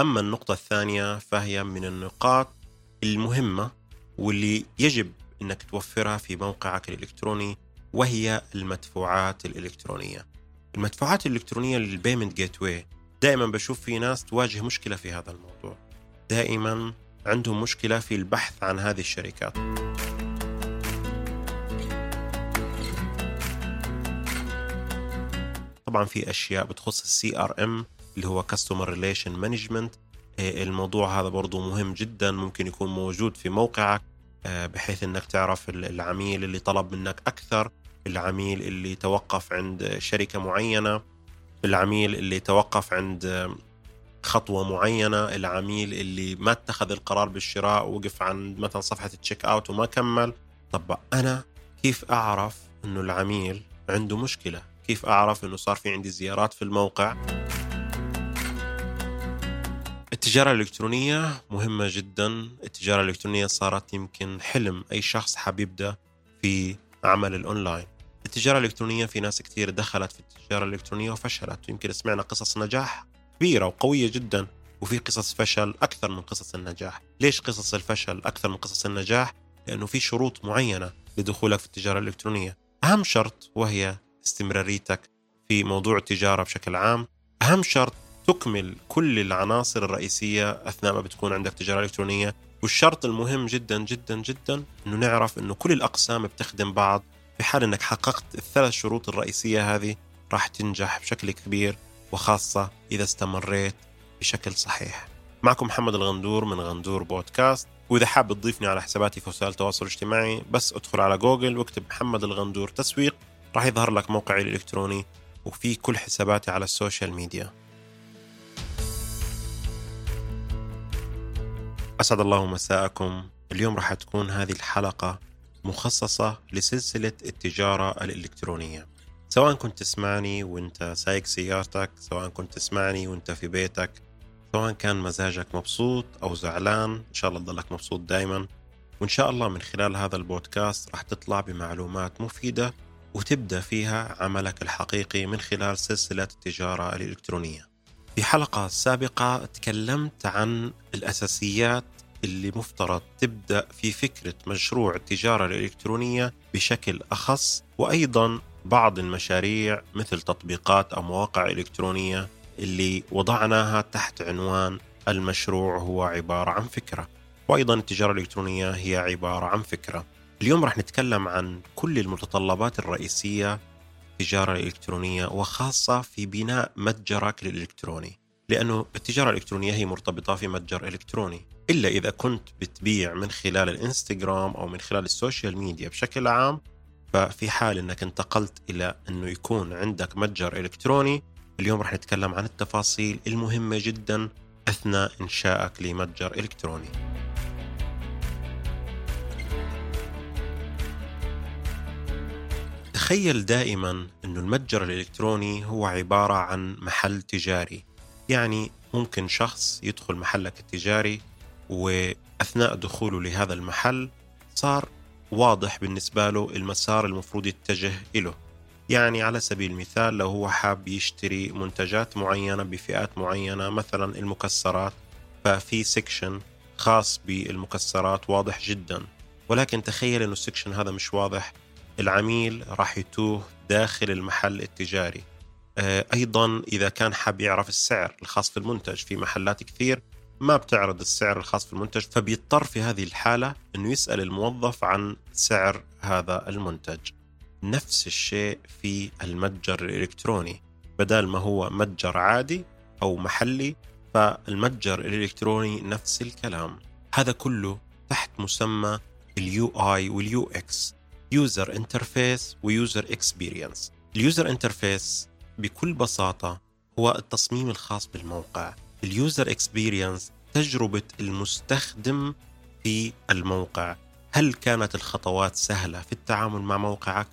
أما النقطة الثانية فهي من النقاط المهمة واللي يجب أنك توفرها في موقعك الإلكتروني وهي المدفوعات الإلكترونية. المدفوعات الإلكترونية لل payment gateway دائما بشوف في ناس تواجه مشكلة في هذا الموضوع. دائما عندهم مشكلة في البحث عن هذه الشركات. طبعا في أشياء بتخص ال CRM اللي هو customer relation management الموضوع هذا برضو مهم جدا ممكن يكون موجود في موقعك آه، بحيث إنك تعرف العميل اللي طلب منك أكثر العميل اللي توقف عند شركة معينة العميل اللي توقف عند خطوة معينة العميل اللي ما اتخذ القرار بالشراء وقف عند مثلا صفحة ال checkout وما كمل. طب أنا كيف أعرف إنه العميل عنده مشكلة؟ كيف أعرف إنه صار في عندي زيارات في الموقع؟ التجارة الإلكترونية مهمة جدا. التجارة الإلكترونية صارت يمكن حلم أي شخص حاب يبدأ في عمل الأونلاين. التجارة الإلكترونية في ناس كثير دخلت في التجارة الإلكترونية وفشلت. ويمكن سمعنا قصص نجاح كبيرة وقوية جدا. وفي قصص فشل أكثر من قصص النجاح. ليش قصص الفشل أكثر من قصص النجاح؟ لأنه في شروط معينة لدخولك في التجارة الإلكترونية. أهم شرط وهي استمراريتك في موضوع التجارة بشكل عام. أهم شرط تكمل كل العناصر الرئيسية أثناء ما بتكون عندك تجارة إلكترونية. والشرط المهم جدا جدا جدا أنه نعرف أنه كل الأقسام بتخدم بعض. في حال أنك حققت الثلاث شروط الرئيسية هذه راح تنجح بشكل كبير وخاصة إذا استمريت بشكل صحيح. معكم محمد الغندور من غندور بودكاست. وإذا حاب تضيفني على حساباتي في وسائل التواصل الاجتماعي بس ادخل على جوجل واكتب محمد الغندور تسويق راح يظهر لك موقعي الإلكتروني وفي كل حساباتي على ال social media. أسعد الله مساءكم. اليوم راح تكون هذه الحلقة مخصصة لسلسلة التجارة الإلكترونية. سواء كنت تسمعني وانت سايق سيارتك سواء كنت تسمعني وانت في بيتك سواء كان مزاجك مبسوط أو زعلان إن شاء الله تضلك مبسوط دايما. وإن شاء الله من خلال هذا البودكاست راح تطلع بمعلومات مفيدة وتبدأ فيها عملك الحقيقي من خلال سلسلة التجارة الإلكترونية. في حلقة سابقة تكلمت عن الأساسيات اللي مفترض تبدأ في فكرة مشروع التجارة الإلكترونية بشكل أخص وأيضا بعض المشاريع مثل تطبيقات أو مواقع إلكترونية اللي وضعناها تحت عنوان المشروع هو عبارة عن فكرة. وأيضا التجارة الإلكترونية هي عبارة عن فكرة. اليوم راح نتكلم عن كل المتطلبات الرئيسية التجارة الإلكترونية وخاصة في بناء متجرك الإلكتروني لأنه التجارة الإلكترونية هي مرتبطة في متجر إلكتروني إلا إذا كنت بتبيع من خلال الإنستغرام أو من خلال ال social media بشكل عام ففي حال أنك انتقلت إلى أنه يكون عندك متجر إلكتروني اليوم رح نتكلم عن التفاصيل المهمة جدا أثناء إنشائك لمتجر إلكتروني. تخيل دائما أن المتجر الإلكتروني هو عبارة عن محل تجاري. يعني ممكن شخص يدخل محلك التجاري وأثناء دخوله لهذا المحل صار واضح بالنسبة له المسار المفروض يتجه إله. يعني على سبيل المثال لو هو حاب يشتري منتجات معينة بفئات معينة مثلا المكسرات ففي section خاص بالمكسرات واضح جدا. ولكن تخيل إنه ال section هذا مش واضح. العميل راح يتوه داخل المحل التجاري. آه، أيضا إذا كان حاب يعرف السعر الخاص في المنتج في محلات كثير ما بتعرض السعر الخاص في المنتج فبيضطر في هذه الحالة إنه يسأل الموظف عن سعر هذا المنتج. نفس الشيء في المتجر الإلكتروني. بدل ما هو متجر عادي أو محلي فالمتجر الإلكتروني نفس الكلام. هذا كله تحت مسمى ال UI وال UX user interface و user experience ال user interface بكل بساطة هو التصميم الخاص بالموقع. ال user experience تجربة المستخدم في الموقع. هل كانت الخطوات سهلة في التعامل مع موقعك؟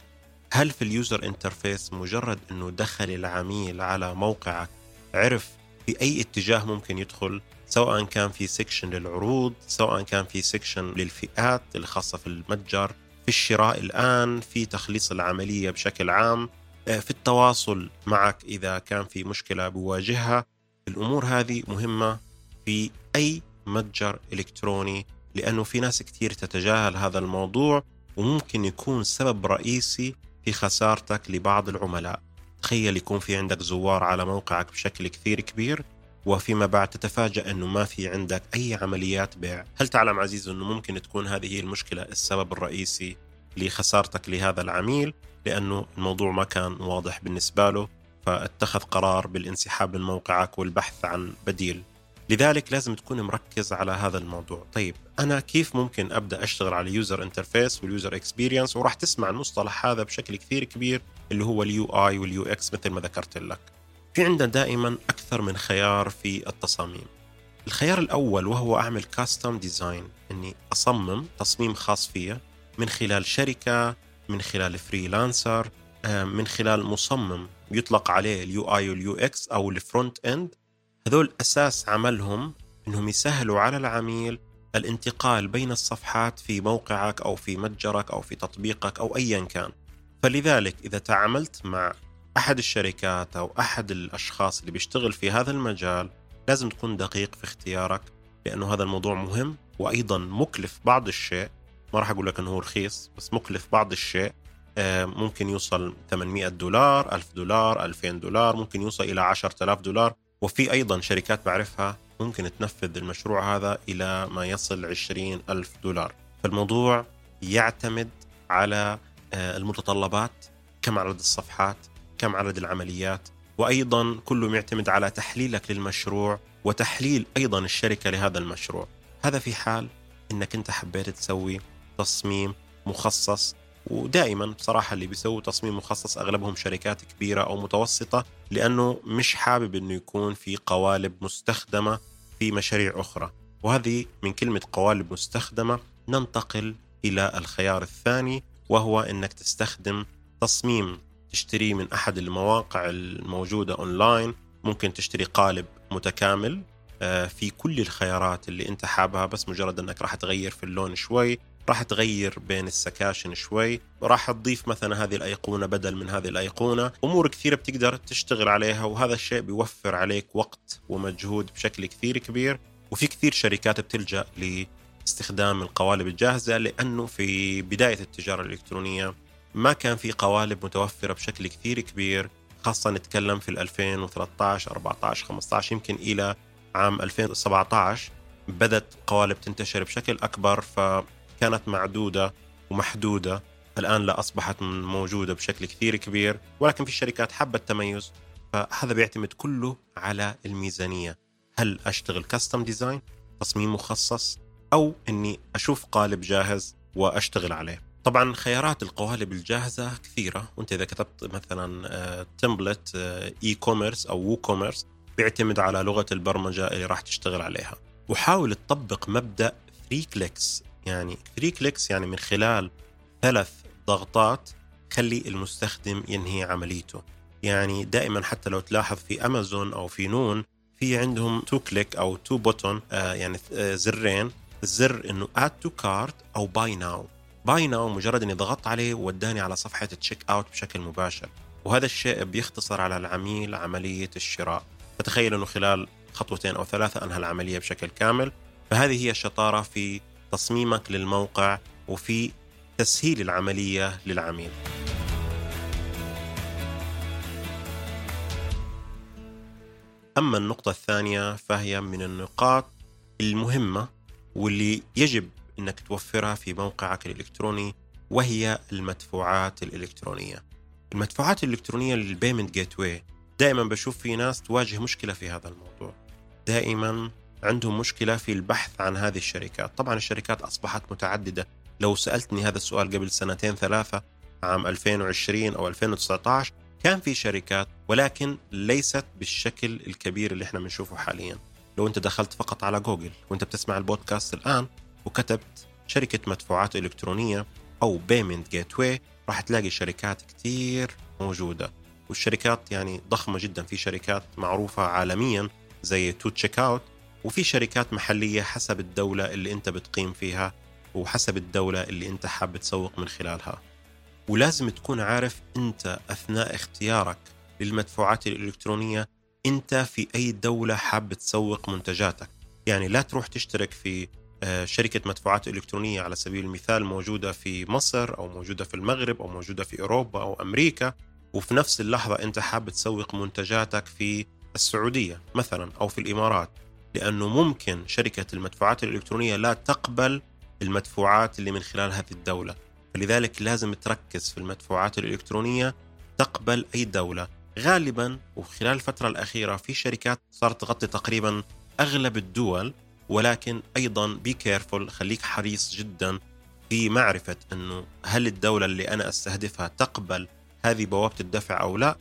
هل في ال user interface مجرد أنه دخل العميل على موقعك؟ عرف في أي اتجاه ممكن يدخل سواء كان في section للعروض سواء كان في section للفئات الخاصة في المتجر. في الشراء الآن في تخليص العملية بشكل عام آه، في التواصل معك إذا كان في مشكلة بواجهها. الأمور هذه مهمة في أي متجر إلكتروني لأنه في ناس كثير تتجاهل هذا الموضوع وممكن يكون سبب رئيسي في خسارتك لبعض العملاء. تخيل يكون في عندك زوار على موقعك بشكل كثير كبير وفيما بعد تتفاجأ أنه ما في عندك أي عمليات بيع. هل تعلم عزيز أنه ممكن تكون هذه هي المشكلة السبب الرئيسي لخسارتك لهذا العميل؟ لأنه الموضوع ما كان واضح بالنسبة له فاتخذ قرار بالانسحاب من موقعك والبحث عن بديل. لذلك لازم تكون مركز على هذا الموضوع. طيب أنا كيف ممكن أبدأ أشتغل على ال user interface وال user experience وراح تسمع المصطلح هذا بشكل كثير كبير اللي هو ال UI وال UX مثل ما ذكرت لك. في عندنا دائما أكثر من خيار في التصاميم. الخيار الأول وهو أعمل custom design أني أصمم تصميم خاص فيا من خلال شركة من خلال freelancer آه، من خلال مصمم يطلق عليه ال UI وال UX أو ال front end هذول أساس عملهم إنهم يسهلوا على العميل الانتقال بين الصفحات في موقعك أو في متجرك أو في تطبيقك أو ايا كان. فلذلك إذا تعاملت مع أحد الشركات أو أحد الأشخاص اللي بيشتغل في هذا المجال لازم تكون دقيق في اختيارك لأنه هذا الموضوع مهم وأيضا مكلف بعض الشيء. ما راح أقول لك إنه هو رخيص بس مكلف بعض الشيء. آه، ممكن يوصل 800 دولار 1000 دولار 2000 دولار ممكن يوصل إلى 10000 دولار. وفي أيضا شركات بعرفها ممكن تنفذ المشروع هذا إلى ما يصل 20 ألف دولار. فالموضوع يعتمد على آه، المتطلبات كم عدد الصفحات كم عدد العمليات وأيضا كله يعتمد على تحليلك للمشروع وتحليل أيضا الشركة لهذا المشروع. هذا في حال أنك أنت حبيت تسوي تصميم مخصص ودائما بصراحة اللي بيسووا تصميم مخصص أغلبهم شركات كبيرة أو متوسطة لأنه مش حابب أنه يكون في قوالب مستخدمة في مشاريع أخرى. وهذه من كلمة قوالب مستخدمة ننتقل إلى الخيار الثاني وهو أنك تستخدم تصميم تشتريه من أحد المواقع الموجودة أونلاين. ممكن تشتري قالب متكامل آه، في كل الخيارات اللي أنت حابها بس مجرد أنك راح تغير في اللون شوي راح تغير بين السكاشن شوي راح تضيف مثلا هذه الأيقونة بدل من هذه الأيقونة. أمور كثيرة بتقدر تشتغل عليها وهذا الشيء بيوفر عليك وقت ومجهود بشكل كثير كبير. وفي كثير شركات بتلجأ لاستخدام القوالب الجاهزة لأنه في بداية التجارة الإلكترونية ما كان في قوالب متوفرة بشكل كثير كبير خاصة نتكلم في 2013 14 15 يمكن إلى عام 2017 بدأت قوالب تنتشر بشكل أكبر ف كانت معدودة ومحدودة الآن لا أصبحت موجودة بشكل كثير كبير ولكن في الشركات حابة التميز فهذا بيعتمد كله على الميزانية. هل أشتغل كاستم ديزاين تصميم مخصص أو أني أشوف قالب جاهز وأشتغل عليه؟ طبعا خيارات القوالب الجاهزة كثيرة. وأنت إذا كتبت مثلا تمبلت e-commerce أو WooCommerce بيعتمد على لغة البرمجة اللي راح تشتغل عليها. وحاول تطبق مبدأ 3 clicks يعني 3 clicks يعني من خلال ثلاث ضغطات خلي المستخدم ينهي عمليته. يعني دائما حتى لو تلاحظ في امازون أو في نون في عندهم two click أو two button آه يعني آه زرين. الزر إنه add to cart أو buy now buy now مجرد إني ضغطت عليه وداني على صفحة checkout بشكل مباشر. وهذا الشيء بيختصر على العميل عملية الشراء. فتخيل إنه خلال خطوتين أو ثلاثة أنهى العملية بشكل كامل. فهذه هي الشطارة في تصميمك للموقع وفي تسهيل العملية للعميل. أما النقطة الثانية فهي من النقاط المهمة واللي يجب أنك توفرها في موقعك الإلكتروني وهي المدفوعات الإلكترونية. المدفوعات الإلكترونية لل payment gateway دائما بشوف في ناس تواجه مشكلة في هذا الموضوع. دائما عندهم مشكلة في البحث عن هذه الشركات. طبعا الشركات أصبحت متعددة. لو سألتني هذا السؤال قبل سنتين ثلاثة عام 2020 أو 2019 كان في شركات ولكن ليست بالشكل الكبير اللي إحنا بنشوفه حاليا. لو أنت دخلت فقط على جوجل وأنت بتسمع البودكاست الآن وكتبت شركة مدفوعات إلكترونية أو payment gateway راح تلاقي شركات كتير موجودة. والشركات يعني ضخمة جدا. في شركات معروفة عالميا زي 2Checkout وفي شركات محلية حسب الدولة اللي أنت بتقيم فيها وحسب الدولة اللي أنت حاب تسوق من خلالها. ولازم تكون عارف أنت أثناء اختيارك للمدفوعات الإلكترونية أنت في أي دولة حاب تسوق منتجاتك. يعني لا تروح تشترك في شركة مدفوعات إلكترونية على سبيل المثال موجودة في مصر أو موجودة في المغرب أو موجودة في أوروبا أو أمريكا وفي نفس اللحظة أنت حاب تسوق منتجاتك في السعودية مثلا أو في الإمارات لأنه ممكن شركة المدفوعات الإلكترونية لا تقبل المدفوعات اللي من خلال هذه الدولة. فلذلك لازم تركز في المدفوعات الإلكترونية تقبل أي دولة. غالبا وخلال الفترة الأخيرة في شركات صارت تغطي تقريبا أغلب الدول ولكن أيضا be careful خليك حريص جدا في معرفة أنه هل الدولة اللي أنا أستهدفها تقبل هذه بوابة الدفع أو لا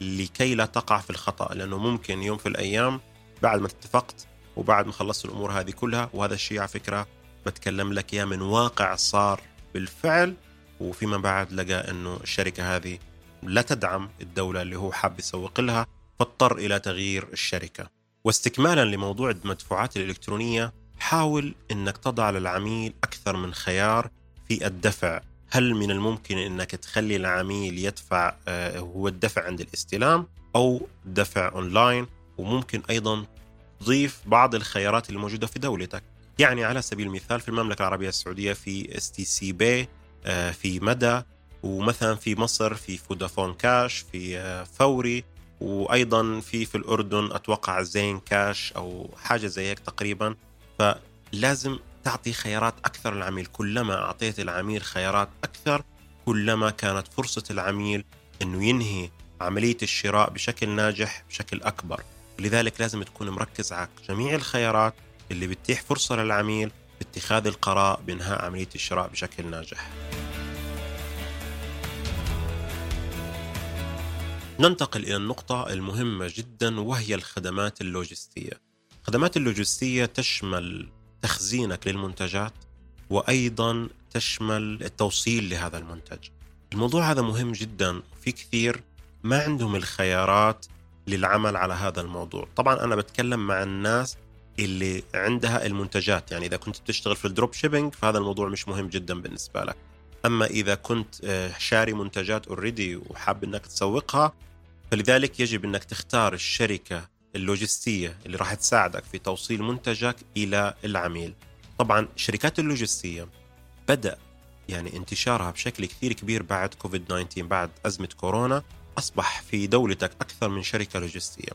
لكي لا تقع في الخطأ. لأنه ممكن يوم في الأيام بعد ما اتفقت وبعد ما خلصت الأمور هذه كلها وهذا الشيء على فكرة بتكلم لك إياه من واقع صار بالفعل. وفيما بعد لقى أنه الشركة هذه لا تدعم الدولة اللي هو حاب يسوق لها فاضطر إلى تغيير الشركة. واستكمالا لموضوع المدفوعات الإلكترونية حاول أنك تضع للعميل أكثر من خيار في الدفع. هل من الممكن أنك تخلي العميل يدفع آه، هو الدفع عند الاستلام أو دفع أونلاين؟ وممكن أيضا تضيف بعض الخيارات اللي موجودة في دولتك. يعني على سبيل المثال في المملكة العربية السعودية في STC Pay في مدى ومثلا في مصر في فودافون كاش في آه، فوري وأيضا في في الأردن أتوقع زين كاش أو حاجة زي هيك تقريبا. فلازم تعطي خيارات أكثر للعميل كلما أعطيت العميل خيارات أكثر كلما كانت فرصة العميل إنه ينهي عملية الشراء بشكل ناجح بشكل أكبر. لذلك لازم تكون مركز على جميع الخيارات اللي بتتيح فرصة للعميل باتخاذ القرار بإنهاء عملية الشراء بشكل ناجح. ننتقل إلى النقطة المهمة جدا وهي الخدمات اللوجستية. الخدمات اللوجستية تشمل تخزينك للمنتجات وأيضا تشمل التوصيل لهذا المنتج. الموضوع هذا مهم جدا في كثير ما عندهم الخيارات للعمل على هذا الموضوع طبعا أنا بتكلم مع الناس اللي عندها المنتجات يعني إذا كنت بتشتغل في ال drop shipping فهذا الموضوع مش مهم جدا بالنسبة لك أما إذا كنت آه، شاري منتجات already وحاب أنك تسوقها فلذلك يجب أنك تختار الشركة اللوجستية اللي راح تساعدك في توصيل منتجك إلى العميل. طبعا الشركات اللوجستية بدأ يعني انتشارها بشكل كثير كبير بعد كوفيد 19 بعد أزمة كورونا أصبح في دولتك أكثر من شركة لوجستية.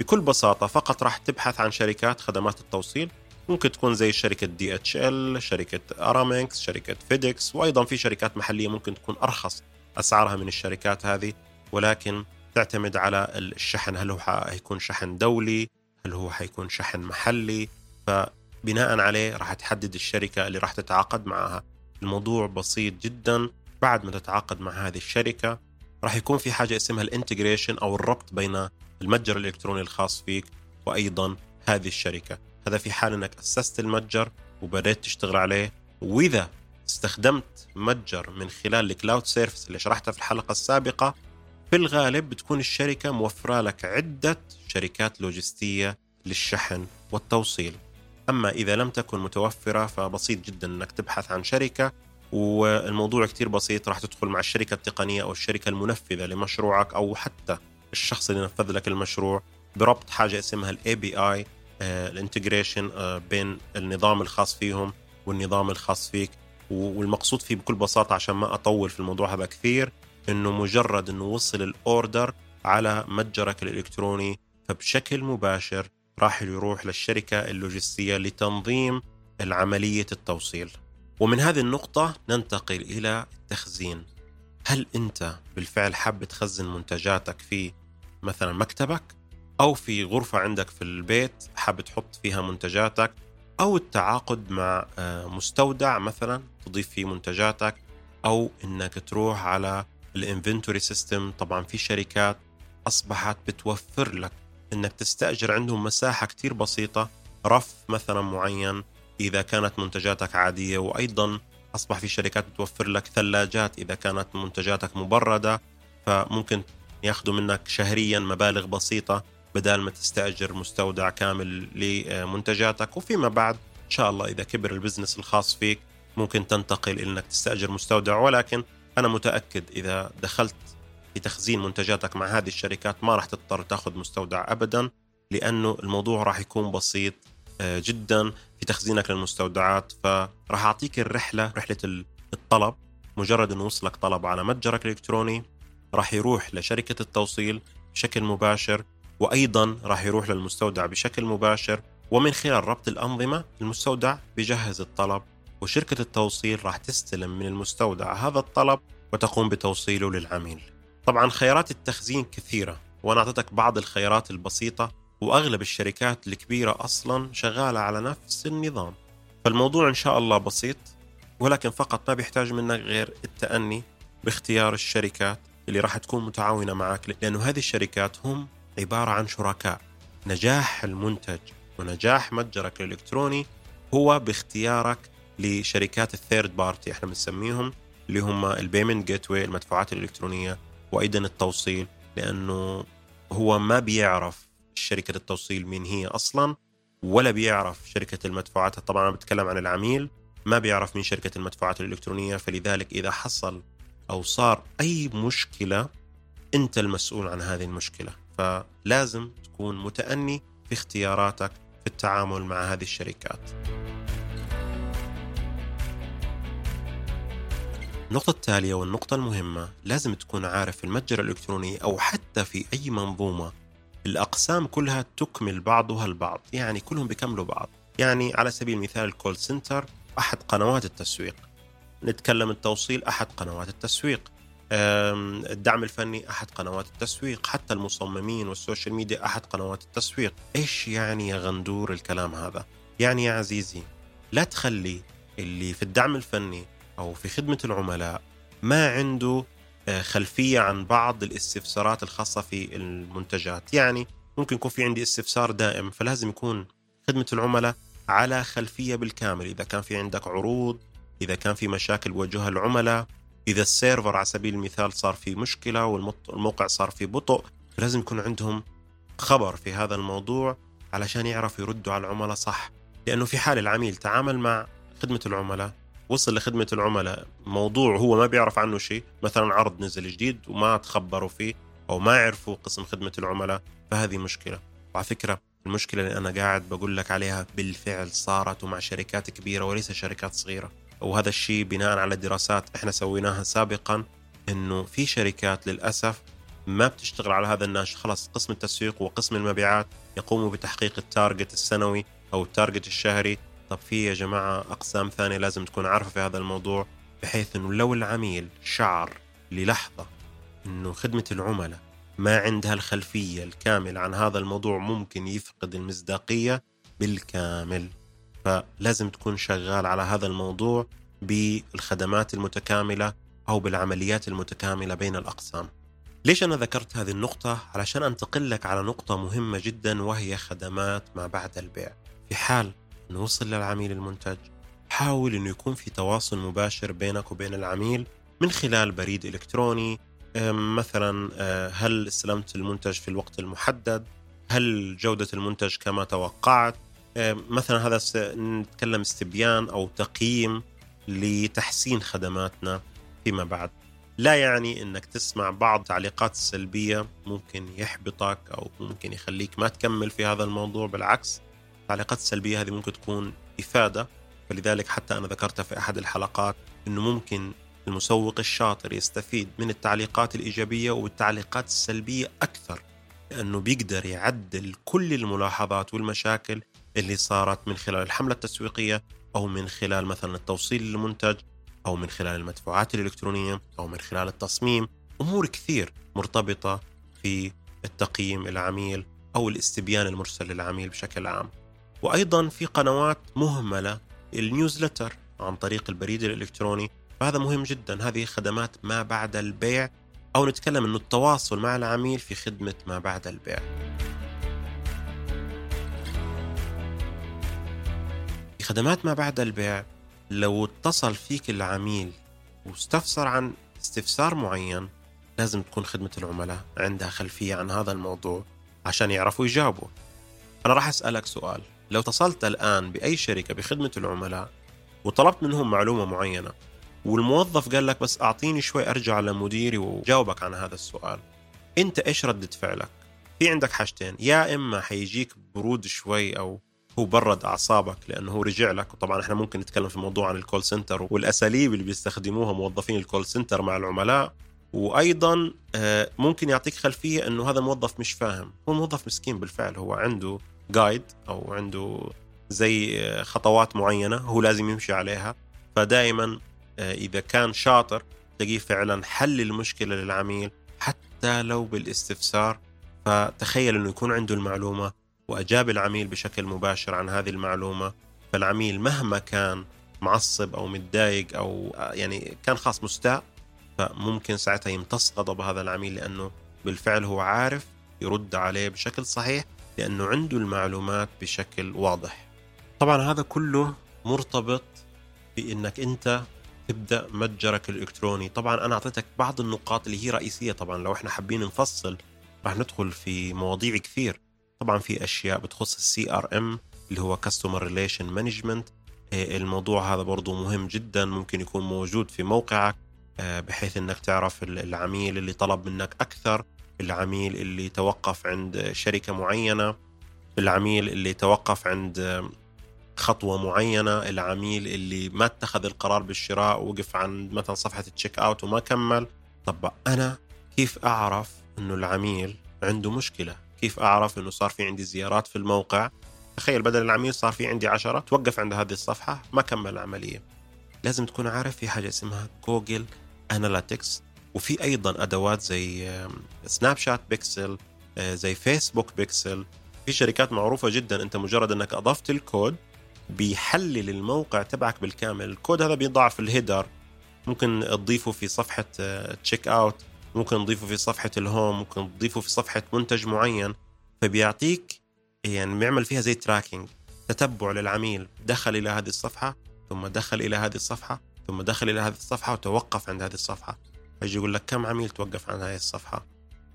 بكل بساطة فقط راح تبحث عن شركات خدمات التوصيل ممكن تكون زي شركة DHL شركة ارامكس شركة فيديكس وأيضا في شركات محلية ممكن تكون أرخص أسعارها من الشركات هذه ولكن تعتمد على الشحن. هل هو حيكون شحن دولي؟ هل هو حيكون شحن محلي؟ فبناء عليه راح تحدد الشركة اللي راح تتعاقد معها. الموضوع بسيط جدا. بعد ما تتعاقد مع هذه الشركة راح يكون في حاجة اسمها ال integration أو الربط بين المتجر الإلكتروني الخاص فيك وأيضا هذه الشركة. هذا في حال أنك أسست المتجر وبدأت تشتغل عليه. وإذا استخدمت متجر من خلال ال cloud service اللي شرحتها في الحلقة السابقة في الغالب بتكون الشركة موفرة لك عدة شركات لوجستية للشحن والتوصيل. أما إذا لم تكن متوفرة فبسيط جدا أنك تبحث عن شركة والموضوع كتير بسيط راح تدخل مع الشركة التقنية أو الشركة المنفذة لمشروعك أو حتى الشخص اللي نفذ لك المشروع بربط حاجة اسمها ال API ال integration بين النظام الخاص فيهم والنظام الخاص فيك والمقصود فيه بكل بساطة عشان ما أطول في الموضوع هذا كثير إنه مجرد إنه وصل ال order على متجرك الإلكتروني فبشكل مباشر راح يروح للشركة اللوجستية لتنظيم العملية التوصيل. ومن هذه النقطة ننتقل إلى التخزين. هل أنت بالفعل حاب تخزن منتجاتك في مثلا مكتبك أو في غرفة عندك في البيت حاب تحط فيها منتجاتك أو التعاقد مع آه، مستودع مثلا تضيف فيه منتجاتك أو أنك تروح على ال inventory system. طبعا في شركات أصبحت بتوفر لك إنك تستأجر عندهم مساحة كتير بسيطة رف مثلا معين إذا كانت منتجاتك عادية. وأيضا أصبح في شركات بتوفر لك ثلاجات إذا كانت منتجاتك مبردة فممكن ياخذوا منك شهريا مبالغ بسيطة. بدل ما تستأجر مستودع كامل لمنتجاتك. وفيما بعد إن شاء الله إذا كبر البزنس الخاص فيك ممكن تنتقل انك تستأجر مستودع. ولكن أنا متأكد إذا دخلت في تخزين منتجاتك مع هذه الشركات ما راح تضطر تأخذ مستودع ابدا لأنه الموضوع راح يكون بسيط آه، جدا في تخزينك للمستودعات. فراح أعطيك الرحلة رحلة الطلب. مجرد أنه وصلك طلب على متجرك الإلكتروني راح يروح لشركة التوصيل بشكل مباشر. وأيضا راح يروح للمستودع بشكل مباشر ومن خلال ربط الأنظمة المستودع بجهز الطلب وشركة التوصيل راح تستلم من المستودع هذا الطلب وتقوم بتوصيله للعميل. طبعا خيارات التخزين كثيرة وأنا أعطيتك بعض الخيارات البسيطة وأغلب الشركات الكبيرة أصلا شغالة على نفس النظام. فالموضوع إن شاء الله بسيط ولكن فقط ما بيحتاج منك غير التأني باختيار الشركات اللي راح تكون متعاونة معك لأنه هذه الشركات هم عبارة عن شركاء. نجاح المنتج ونجاح متجرك الإلكتروني هو باختيارك لشركات ال third party إحنا بنسميهم اللي هم ال payment gate المدفوعات الإلكترونية وأيضا التوصيل لأنه هو ما بيعرف شركة التوصيل مين هي أصلا ولا بيعرف شركة المدفوعات طبعا أنا بتكلم عن العميل ما بيعرف مين شركة المدفوعات الإلكترونية فلذلك إذا حصل أو صار أي مشكلة أنت المسؤول عن هذه المشكلة. فلازم تكون متأني في اختياراتك في التعامل مع هذه الشركات. النقطة التالية والنقطة المهمة لازم تكون عارف المتجر الإلكتروني أو حتى في أي منظومة الأقسام كلها تكمل بعضها البعض يعني كلهم بيكملوا بعض. يعني على سبيل المثال ال call center أحد قنوات التسويق. نتكلم التوصيل أحد قنوات التسويق. الدعم الفني أحد قنوات التسويق حتى المصممين وال social media أحد قنوات التسويق. إيش يعني يا غندور الكلام هذا؟ يعني يا عزيزي لا تخلي اللي في الدعم الفني أو في خدمة العملاء ما عنده آه، خلفية عن بعض الاستفسارات الخاصة في المنتجات. يعني ممكن يكون في عندي استفسار دائم فلازم يكون خدمة العملاء على خلفية بالكامل. إذا كان في عندك عروض إذا كان في مشاكل بوجهها العملاء إذا السيرفر على سبيل المثال صار في مشكلة والموقع صار في بطء لازم يكون عندهم خبر في هذا الموضوع علشان يعرفوا يردوا على العملاء صح. لأنه في حال العميل تعامل مع خدمة العملاء وصل لخدمة العملاء موضوع هو ما بيعرف عنه شيء مثلا عرض نزل جديد وما تخبروا فيه أو ما عرفوا قسم خدمة العملاء فهذه مشكلة. وعلى فكرة المشكلة اللي أنا قاعد بقول لك عليها بالفعل صارت ومع شركات كبيرة وليس شركات صغيرة. وهذا الشيء بناء على دراسات إحنا سويناها سابقا إنه في شركات للأسف ما بتشتغل على هذا النهج خلاص قسم التسويق وقسم المبيعات يقوموا بتحقيق ال target السنوي أو ال target الشهري. طب في يا جماعة أقسام ثانية لازم تكون عارفة في هذا الموضوع بحيث إنه لو العميل شعر للحظة إنه خدمة العملاء ما عندها الخلفية الكاملة عن هذا الموضوع ممكن يفقد المصداقية بالكامل. فلازم تكون شغال على هذا الموضوع بالخدمات المتكاملة أو بالعمليات المتكاملة بين الأقسام. ليش أنا ذكرت هذه النقطة؟ علشان أنتقل لك على نقطة مهمة جدا وهي خدمات ما بعد البيع. في حال أنه وصل للعميل المنتج حاول أنه يكون في تواصل مباشر بينك وبين العميل من خلال بريد إلكتروني مثلا آه، هل استلمت المنتج في الوقت المحدد؟ هل جودة المنتج كما توقعت؟ آه، مثلا هذا نتكلم استبيان أو تقييم لتحسين خدماتنا فيما بعد. لا يعني إنك تسمع بعض التعليقات السلبية ممكن يحبطك أو ممكن يخليك ما تكمل في هذا الموضوع بالعكس التعليقات السلبية هذه ممكن تكون إفادة. فلذلك حتى أنا ذكرتها في أحد الحلقات إنه ممكن المسوق الشاطر يستفيد من التعليقات الإيجابية والتعليقات السلبية أكثر لأنه بيقدر يعدل كل الملاحظات والمشاكل اللي صارت من خلال الحملة التسويقية أو من خلال مثلا التوصيل للمنتج أو من خلال المدفوعات الإلكترونية أو من خلال التصميم. أمور كثير مرتبطة في التقييم العميل أو الاستبيان المرسل للعميل بشكل عام. وأيضا في قنوات مهملة النيوزلتر عن طريق البريد الإلكتروني. فهذا مهم جدا. هذه خدمات ما بعد البيع أو نتكلم أنه التواصل مع العميل في خدمة ما بعد البيع. خدمات ما بعد البيع لو اتصل فيك العميل واستفسر عن استفسار معين لازم تكون خدمة العملاء عندها خلفية عن هذا الموضوع عشان يعرفوا يجاوبوا أنا راح أسألك سؤال لو اتصلت الآن بأي شركة بخدمة العملاء وطلبت منهم معلومة معينة والموظف قال لك بس أعطيني شوي أرجع لمديري وجاوبك عن هذا السؤال أنت إيش ردة فعلك؟ في عندك حاجتين يا إما حيجيك برود شوي أو هو برد أعصابك لأنه هو رجع لك. وطبعا إحنا ممكن نتكلم في موضوع عن ال call center والأساليب اللي بيستخدموها موظفين ال call center مع العملاء. وأيضا آه، ممكن يعطيك خلفية إنه هذا الموظف مش فاهم. هو موظف مسكين بالفعل. هو عنده guide أو عنده زي آه، خطوات معينة هو لازم يمشي عليها. فدائما آه، إذا كان شاطر تلاقيه فعلا حل المشكلة للعميل حتى لو بالاستفسار. فتخيل إنه يكون عنده المعلومة وأجاب العميل بشكل مباشر عن هذه المعلومة فالعميل مهما كان معصب أو متضايق أو يعني كان خاص مستاء فممكن ساعتها يمتص غضب هذا العميل لأنه بالفعل هو عارف يرد عليه بشكل صحيح لأنه عنده المعلومات بشكل واضح. طبعا هذا كله مرتبط بإنك أنت تبدأ متجرك الإلكتروني، طبعا أنا أعطيتك بعض النقاط اللي هي رئيسية طبعا لو إحنا حابين نفصل راح ندخل في مواضيع كثير طبعا في أشياء بتخص ال CRM اللي هو customer relation management الموضوع هذا برضو مهم جدا ممكن يكون موجود في موقعك آه، بحيث إنك تعرف العميل اللي طلب منك أكثر العميل اللي توقف عند شركة معينة العميل اللي توقف عند خطوة معينة العميل اللي ما اتخذ القرار بالشراء وقف عند مثلا صفحة التشيك أوت وما كمل. طب أنا كيف أعرف إنه العميل عنده مشكلة؟ كيف أعرف إنه صار في عندي زيارات في الموقع؟ تخيل بدل العميل صار في عندي عشرة توقف عند هذه الصفحة ما كمل العملية. لازم تكون عارف في حاجة اسمها Google Analytics وفي أيضا أدوات زي Snapchat Pixel زي Facebook Pixel في شركات معروفة جدا أنت مجرد إنك أضفت الكود بيحلل الموقع تبعك بالكامل. الكود هذا بيضع في ال header. ممكن تضيفه في صفحة checkout ممكن تضيفه في صفحة ال home ممكن تضيفه في صفحة منتج معين فبيعطيك يعني بيعمل فيها زي tracking تتبع للعميل دخل إلى هذه الصفحة ثم دخل إلى هذه الصفحة ثم دخل إلى هذه الصفحة وتوقف عند هذه الصفحة. فيجي يقول لك كم عميل توقف عند هذه الصفحة؟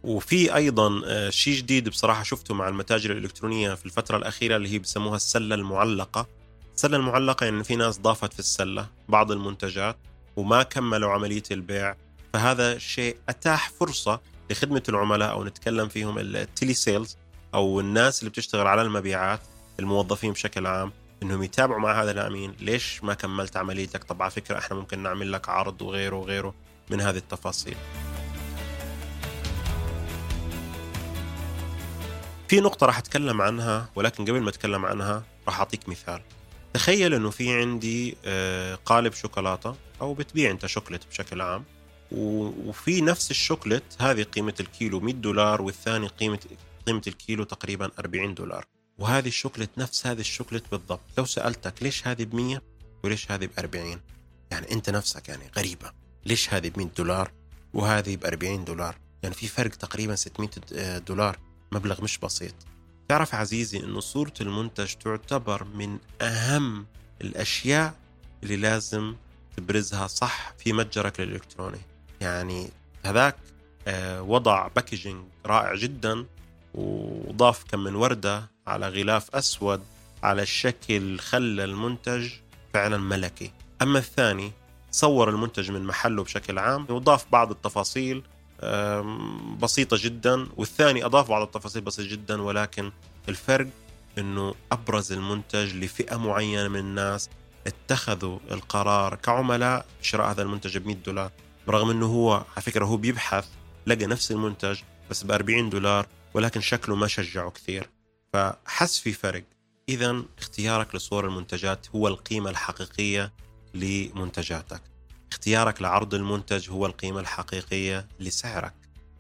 وفي أيضا آه، شيء جديد بصراحة شفته مع المتاجر الإلكترونية في الفترة الأخيرة اللي هي بسموها السلة المعلقة. السلة المعلقة يعني في ناس ضافت في السلة بعض المنتجات وما كملوا عملية البيع. فهذا الشيء أتاح فرصة لخدمة العملاء أو نتكلم فيهم التيلي سيلز أو الناس اللي بتشتغل على المبيعات الموظفين بشكل عام إنهم يتابعوا مع هذا الآمين. ليش ما كملت عمليتك؟ طب على فكرة إحنا ممكن نعمل لك عرض وغيره وغيره من هذه التفاصيل. في نقطة راح أتكلم عنها ولكن قبل ما أتكلم عنها راح أعطيك مثال. تخيل أنه في عندي آه، قالب شوكولاتة أو بتبيع أنت شوكولات بشكل عام. وفي نفس الشوكلت هذه قيمة الكيلو 100 دولار والثاني قيمة قيمة الكيلو تقريبا 40 دولار. وهذه الشوكلت نفس هذه الشوكلت بالضبط. لو سألتك ليش هذه ب 100 وليش هذه ب 40 يعني أنت نفسك يعني غريبة. ليش هذه ب 100 دولار وهذه ب 40 دولار؟ يعني في فرق تقريبا 600 دولار. مبلغ مش بسيط. تعرف عزيزي أنه صورة المنتج تعتبر من أهم الأشياء اللي لازم تبرزها صح في متجرك الإلكتروني. يعني هذاك آه، وضع باكجينج رائع جدا وضاف كم من وردة على غلاف أسود على الشكل خلى المنتج فعلا ملكي. أما الثاني صور المنتج من محله بشكل عام وضاف بعض التفاصيل بسيطة جدا والثاني أضاف بعض التفاصيل بسيطة جدا ولكن الفرق أنه أبرز المنتج لفئة معينة من الناس اتخذوا القرار كعملاء شراء هذا المنتج ب 100 دولار. برغم إنه هو على فكرة هو بيبحث لقى نفس المنتج بس ب 40 دولار ولكن شكله ما شجعه كثير. فحس في فرق. اذا اختيارك لصور المنتجات هو القيمة الحقيقية لمنتجاتك. اختيارك لعرض المنتج هو القيمة الحقيقية لسعرك.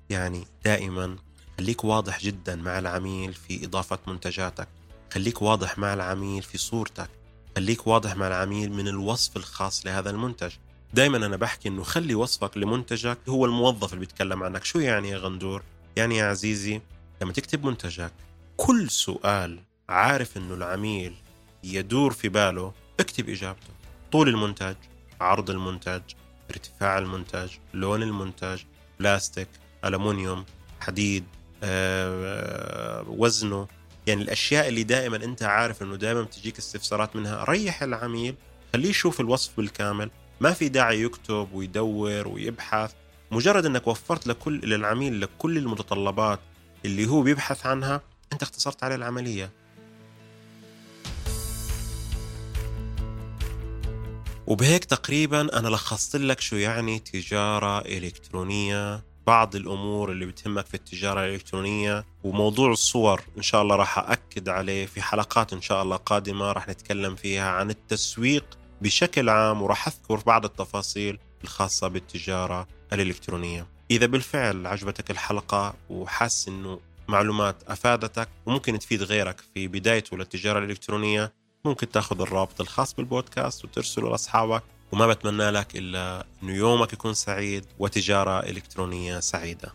يعني دائما خليك واضح جدا مع العميل في إضافة منتجاتك. خليك واضح مع العميل في صورتك. خليك واضح مع العميل من الوصف الخاص لهذا المنتج. دائما أنا بحكي إنه خلي وصفك لمنتجك هو الموظف اللي بيتكلم عنك. شو يعني يا غندور؟ يعني يا عزيزي لما تكتب منتجك كل سؤال عارف إنه العميل يدور في باله اكتب إجابته. طول المنتج عرض المنتج ارتفاع المنتج لون المنتج بلاستيك ألمنيوم حديد آه، وزنه. يعني الأشياء اللي دائما أنت عارف إنه دائما بتجيك استفسارات منها. ريح العميل خليه يشوف الوصف بالكامل. ما في داعي يكتب ويدور ويبحث مجرد إنك وفرت لكل للعميل لكل المتطلبات اللي هو بيبحث عنها أنت اختصرت عليه العملية. وبهيك تقريبا أنا لخصت لك شو يعني تجارة إلكترونية بعض الأمور اللي بتهمك في التجارة الإلكترونية وموضوع الصور إن شاء الله راح اكد عليه في حلقات إن شاء الله قادمة راح نتكلم فيها عن التسويق بشكل عام وراح أذكر بعض التفاصيل الخاصة بالتجارة الإلكترونية. إذا بالفعل عجبتك الحلقة وحاس إنه معلومات أفادتك وممكن تفيد غيرك في بدايته للتجارة الإلكترونية ممكن تأخذ الرابط الخاص بالبودكاست وترسله لأصحابك. وما بتمنى لك إلا أنه يومك يكون سعيد وتجارة إلكترونية سعيدة.